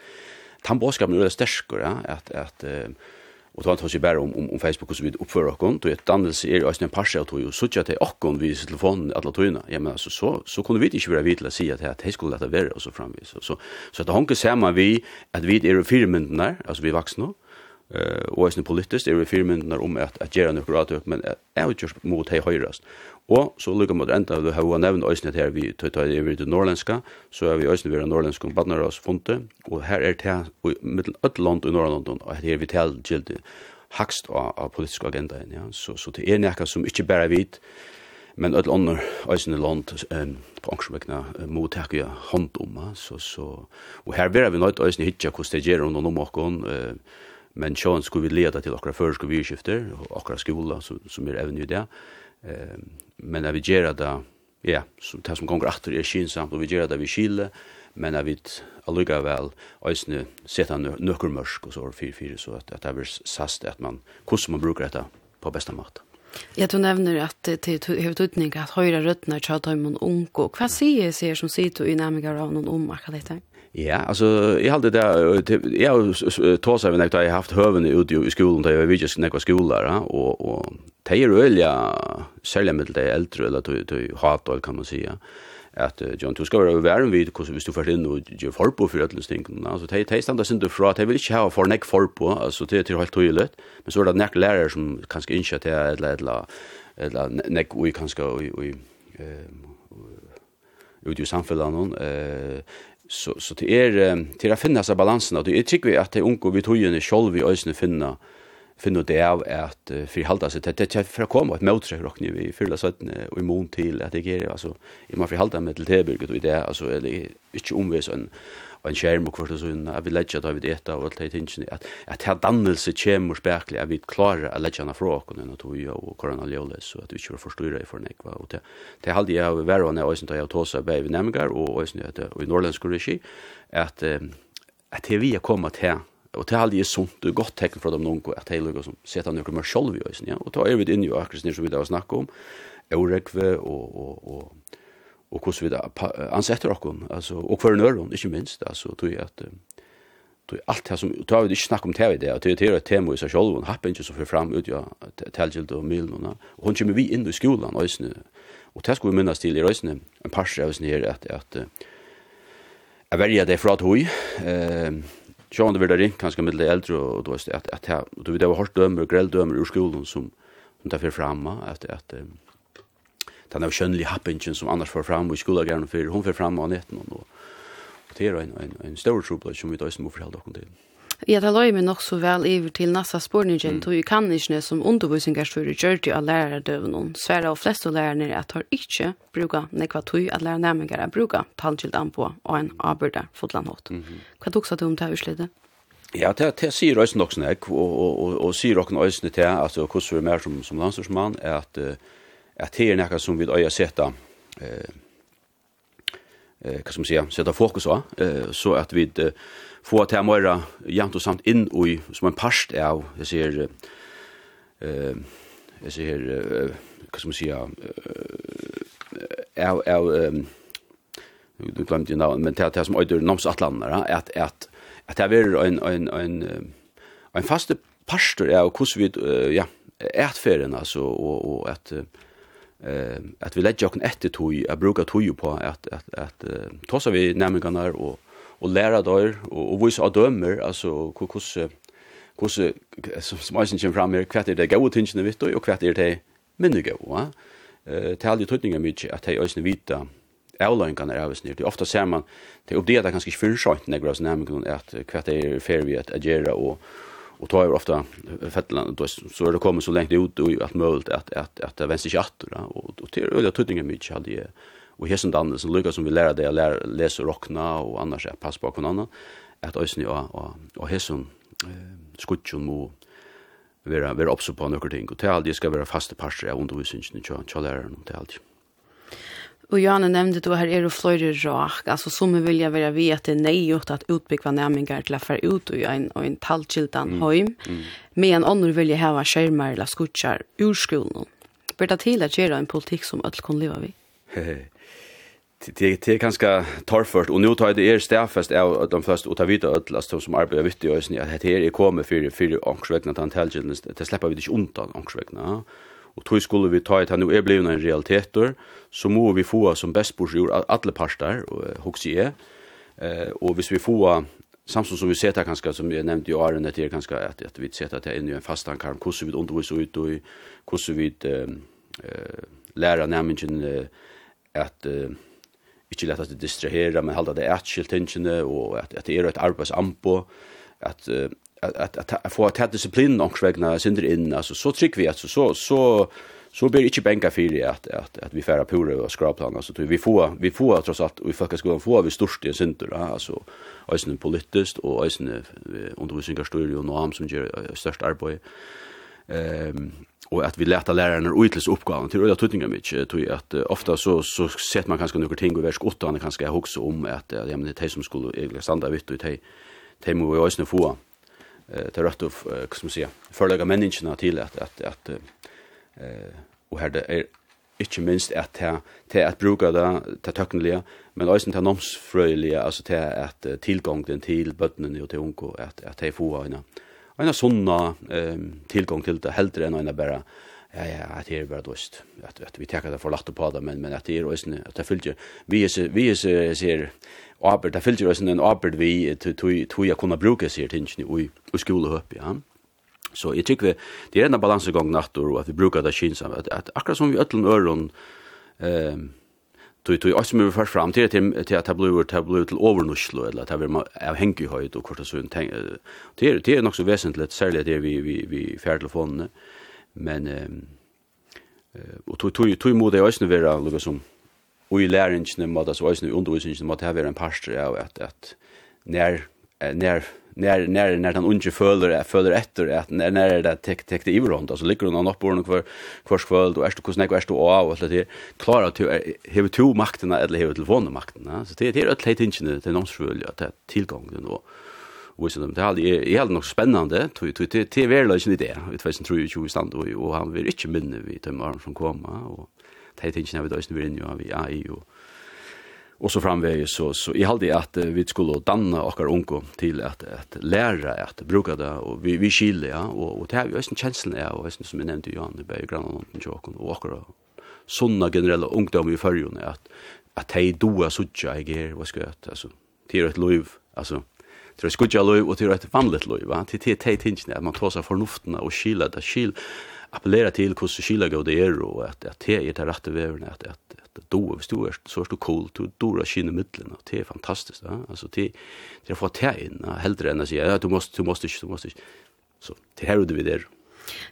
den påskapen er sterskere, at, at, uh, Og då tar sig bara om om, om Facebook och så vid uppför och konto ett dannelse är ju en pascha och ju såch att och kon vid telefonen alla tøyna. Ja men alltså så så kunde vi inte vara vid att säga att det här skulle det vara och så framvis så så så att hon kan se man vi att vi är firmen där alltså vi vuxna. Mm eh och är politiskt är det firmyndnar om att att göra några åtök men är ju mot hej höjrast. Och så lukar mot ända det har nämnt ösnet här vi tar tar över till norrländska så är vi ösnet vid norrländska partneras funte och här är det och mittel land i Norrland och här vi tal gilt hakst av politisk agenda ja så så det är näka som inte bara vit men öll annor ösne land um, på angsvekna uh, mot här hand om så så och här blir vi nåt ösne hitcha kostejer och någon om men sjøen skulle vi leda til okra førskole vidskifter, okra skola som, som er evne i det. Eh, men jeg vil gjøre det, ja, som, det som gonger atter er kynsamt, og vi gjør det vi skille, men jeg vil allukka vel øysene sette nøkker mørsk og så år 4-4, så at, at det är sast at man, hvordan man bruker dette på beste måte. Ja, du nevner at det har utnytning at høyre røttene er tjatt om en unge. Hva sier jeg som sitter i nærmere av noen om akkurat dette? Ja, alltså jag hade jeg jag tås av när jag har haft høvene ute i skolan där jag vidjes vidtjøst nekva skolar og, och och tejer ölja særlig med det äldre eller du du hat kan man säga att John du ska vara värn vid hvis visst du för inn og gjør forbo för att stinka alltså tej tej standa sindu fra, att jag vill inte ha for nek forbo, alltså det er till helt tydligt men så är det nek lärare som kanske inte till eller eller eller neck ui, kanske ui, eh ut i samfunnet eh så så det är till att finna så balansen och det tycker att det unko vi tog ju själv vi ösne finna finna det av att förhålla sig det det för att komma ett motre rock nu vi fylla så och imon till att det är alltså i man förhålla med till det och det alltså eller inte omvis en og en skjerm og kvart og sånn, at vi ledger da vi det etter og alt det tingene, at, at her dannelse kommer spekelig, at vi klarer å ledger henne fra åkken enn at vi og korona ljøles, og at vi ikke forstyrrer i fornek, og det, det halde jeg av vervannet, og jeg har jeg tåsa bæg vi nemmer, og jeg synes at i norrlandsk regi, at, at det vi er kommet her, og det halde jeg sunt det er godt tekken fra dem noen, at det er noe som setter noe mer selv i oss, ja, og da er vi inne i akkurat som vi da snakker om, Eurekve og, og, og og hvordan vi da ansetter okkon, altså, og hver nøron, ikke minst, altså, tror jeg at tog allt det som, tog vi inte snakk om det i det, og det er et tema i sig själv och happen inte så för fram ut, ja, telgild og milen, och hon kommer vi in i skolan, og och det ska vi minnas till i røysene, en par av røysene her, att att jag väljer det att hoj eh, Sjón det verður ringt kanskje middel eldre og du vet at at du vet det var hardt dømmer og grell dømmer ur skolen som som tar framma at at den av kjønnelig happingen som annars får fram og i gjerne for hun får fram av netten og, og det er en, en, en større trobel som vi da må forholde dere til. Ja, det løy meg nok så vel iver til nasa spårningen, tog jo kan ikke som undervisningarsfører gjør det av lærerdøven. Svære og fleste lærerne at har ikke bruket nekva tog at lærer nærmere er bruka tallkildan på og en avbyrde fotlandhått. Mm -hmm. Hva tok seg du om det utslidet? Ja, det, det sier også nok snakk, og, og, og, og sier også nok til at hvordan vi er mer som, som landstorsmann, er at uh, at det er nekka som vi har seta eh, eh, hva ska man säga, seta fokus av, eh, så at vi eh, får att det er møyra jant og samt inn i, som en parst av, jeg sier, eh, jeg sier, eh, hva skal man säga, eh, av, av, du glemte jo navn, men det er som øyder Nomsatlander, at, at, at det er en, en, en, en faste parster av hvordan vi, ja, ætferien, altså, og, og at, eh att vi lägger också ett tog jag brukar tog på att att att tossa vi nämningarna och och lära där och och visa dömer alltså hur hur som småsen fram här kvätt det gå tingen du och kvätt det minne gå va eh tal ju tutningar mycket att hej ösna vita Outline är avsnitt. Det ofta ser man det uppdaterar kanske inte för sent när gräs nämligen att kvätt är fair vi att agera och och tar ju ofta fettlan då så är det kommer så långt ut och att möjligt att att att det vänster chatt och och till öliga tutningen mycket hade ju och här som dan som Lucas som vi lära det lära läsa rockna och annars är pass på någon att ösn ja och och eh skutjon mo vara vara uppså på några ting. Och till allt det ska vara fasta parter av undervisningen till till läraren och till allt. Och Johanna nämnde då her er det flere rak. altså som vill jag vilja veta nej gjort att utbyggva nämningar till fære ut og en och en tallkildan mm. høym, Mm. Men annor vill jag skjermar eller skutsjar ur skolen. Bør det till att göra en politik som öll kan leva vi? Det er är ganska og och nu tar det är stäffast av de först och ta vidare ødelast som arbeider vidt i øyne, at det här är kommer för för angsvägna tantälgen det slipper vi inte undan angsvägna og tog skulle vi ta et han nu er blivna en realiteter, så må vi få som best bors jord alle parster, og i er, og hvis vi få Samsung som vi seta kanskje, som jeg nevnte i åren etter, kanskje at, at vi seta til inn i en fastan karm, hvordan vi underviser ut og hvordan vi uh, lærer nærmengen at uh, ikke lett at det distrahera, men halda det atskilt tingene, og at, at det er et arbeidsampo, at uh, att att att få att disciplin och svägna synder in alltså så tryck vi alltså så så så blir det inte bänka för det att att att vi färra på det och skraplan alltså vi får vi får trots allt och i gå skolan få vi störst i synder alltså alltså politiskt och alltså undervisningar står ju norm som gör störst arbete ehm och att vi lärta lärarna och uppgåvan till att tutninga mycket tror jag att ofta så så sett man kanske några ting och värsk åtta kanske jag också om att ja men det är som skulle egentligen standa vitt och det det må ju också få eh tar rätt av vad ska man säga förlägga människorna till att att att eh och här det är inte minst att ta till att bruka det ta tekniska men också till nomsfröliga alltså till att tillgången till bötterna och till onko att att ta få en en sånna eh tillgång till det helt än en bara ja, ja, at det er bare dåst. At, at vi tekker det for lagt på det, men, men at det er også, at det fylgjer, vi er, vi er, ser arbeid, det fylgjer også en arbeid vi tog jeg kunne bruke, sier tingene, og i skolehøp, ja. Så jeg tykker vi, det er en balansegang nattor, og at vi bruker det kynsamt, at, at akkurat som vi øtlen øron, eh, tog tog oss med först fram til til til tabloer tabloer til övernuslo eller att vi är hänga i höjd och korta sån ting det er det er nog så väsentligt särskilt det vi vi vi färdtelefonen men eh og tog tog tog mot det øsne vera lukka som og i læringen må det så også øsne undervisningen må det være en pastor av at at når, når, när när när han unge följer följer efter att när när det där tek tek det i runt alltså ligger hon upp bordet kvar kvar skvöld och är det hur snäck är det och och det klarar att ha två makterna eller ha telefonmakterna så det är det öll hit inte det är någon skulle att tillgång då Och så det är är helt nog spännande. Tror tror det det väl lösen det. Vi vet tror ju i stand och han vill inte minne vi de morgon som komma och det är inte när vi då vill in ju vi är ju och så framväg så så i halde att vi skulle danna och unko till att att lära att bruka det och vi vi skiljer ja och och det har ju en känsla ja och som jag nämnde ju han det är grann någon joken och och såna generella ungdom i förrjun att att hej doa sucha jag är vad ska jag alltså till ett liv alltså det er skudja løy, og det er et vanligt løy, va? Det er teit tingene, at man tar seg fornuftene og kyla, det skil, appellera til hvordan kyla gav det er, og at, at det er det rette veverne, at, at, at du, hvis du er så er du cool, du dora kyne middelen, og det er fantastisk, va? Altså, det, det er å få det inn, heldre enn å si, ja, du måste, du måste ikke, du måste ikke. Så, det her er det vi der.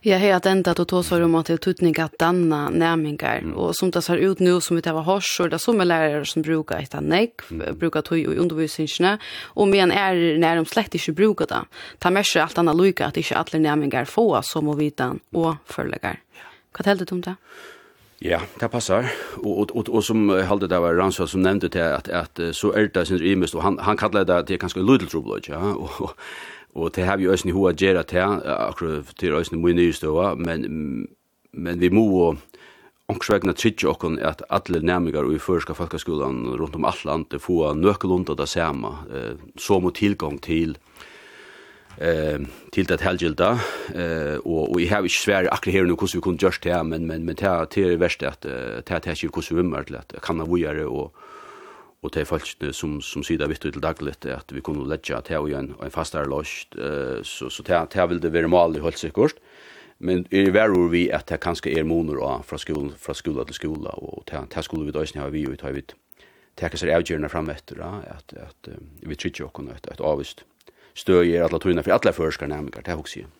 Ja, har att ända tåsar ta så om att tutning at danna nämingar mm. och som det ser ut nu som vi tar var hors og det som är lärare som brukar ett nek, mm. brukar tog i undervisningen och men är när de slett ikke brukar det. Ta med seg allt annat lika att inte alla nämingar får som och vitan och förläggar. Vad heldet om det? Ja, det passar. Och och och, og som hade det var Ransson som nämnde det att att så er det sin ymist och han han kallade det til kanske little trouble ja og, og Og det har vi også hoa gjerra til, akkurat til også mye nye støva, men, men vi må ångsvegna tryggja okkon at alle næmingar i førska falkaskolan rundt om alt landet få nøkkelund av det samme, eh, så må tilgang til eh till det helgilda eh och och i havi ikkje svär akkurat här nu hur vi kunde just det men men men det er verst att det er ikkje hur vi mørklet kan ha vojare och og det er folkene som, som sier det vitt til daglig, at vi kunne letja til og en, en fastere løst, uh, så, så det, det vil det være malig holdt sikkert. Men i hver ord vi at det kanskje er moner fra skolen, fra skola til skola, og det, det skulle vi da også ha vi ut, har vi teka seg avgjørende frem etter, at, at, at vi trykker okken et, et avvist støy er alle togene for alle førskere nærmere, det er også jeg.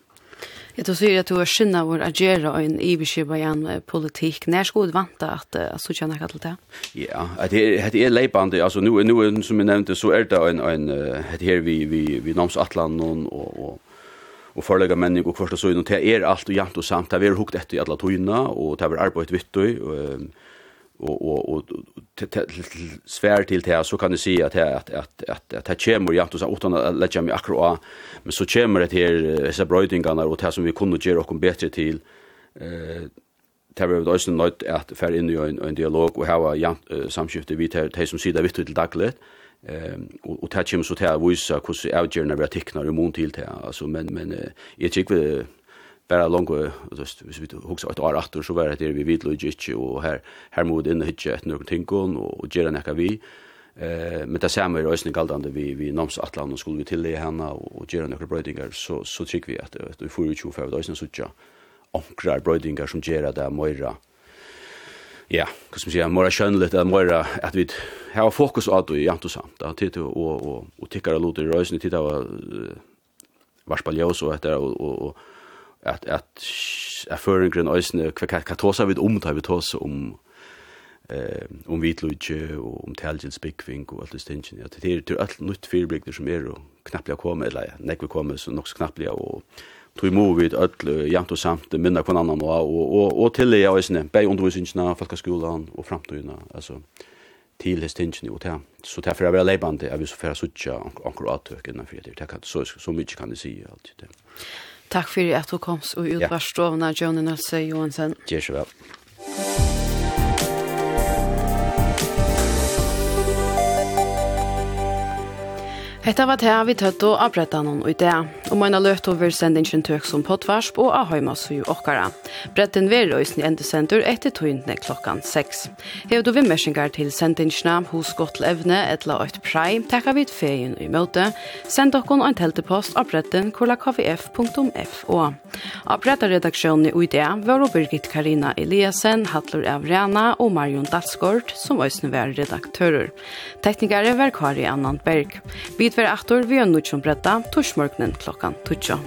Jag tror ju att du är skynda vår agera en iviskibajan politik. När skulle du vanta att att så känna kallt det? Ja, det det är lejbande alltså nu nu som jag nämnde så är det en en det här vi vi vi noms Atlant och och och förlägga människor och första så innan det är allt och jant och samt det är hukt efter alla tojna och det är arbetet vitt och och och och svær till det så kan du se att att att att att det kommer ju så utan lägga mig akkurat men så kommer det här så brödingarna och det som vi kunde göra och bättre till eh tar vi også nødt nåt att för in i en, en dialog och ha ja samskifte vi til de som det vitt till dagligt. Ehm och og det kommer så tar å hur hvordan avgjørende vi tecknar i mån till det alltså men men jeg tykker bara långt just hvis vi hugsar ett år åter så var det vi vid logistik och här här mod in hit ett några ting och göra näka vi. Eh men det samma är ösnen galdande vi vi noms atlan och skulle vi till det henne och göra några brödingar så så tycker vi att vi får ju 25 då så tjå omkrar brödingar som gör där möra ja, hva skal man si, mora kjønnelig, eller mora, at vi har fokus av det, jant og samt, da, tid til å tikkere lot i røysene, tid til å varspall ljøs og etter, og, og, og at at er føringren øysne kva kva tosa við um tøy við tosa um eh um vitlutje og um telgens bikving og alt det ja det er til alt nytt fyrblikter som er og knappliga koma eller nei vi koma så nokk knappliga og tog mo við öll jant og samt minna kvann annan og, og, og, og til ja øysne bei undervisningsna, folkaskolan og framtøyna, altså til hestingene og ta Så ta er for å være leibande, jeg vil så færa suttja anker avtøk innanfor det, så, så mykje kan du si alt det. Takk for at du kom og utvarstrovna, Jonny Nølse Johansen. Gjør så vel. Hetta var det vi tøtt og avbretta noen i det. Og man har løpt over sendingen tøk som potvarsp og av høyma su okkara. Bretten ved røysen i endesender etter tøyndene klokkan 6. Hev du vimmersingar til sendingene hos godt levne eller et prei, takka et feien i møte. Send okkon en teltepost av bretten kolakvf.fo. Av bretta redaksjonen i det var Birgit Karina Eliasen, Hatlur Avrena og Marion Dalsgård som øysen var redaktører. Teknikere var Kari Annan Berg. Vi Vi tver aftur vi er nødvendig bretta torsmorgnen klokkan 12.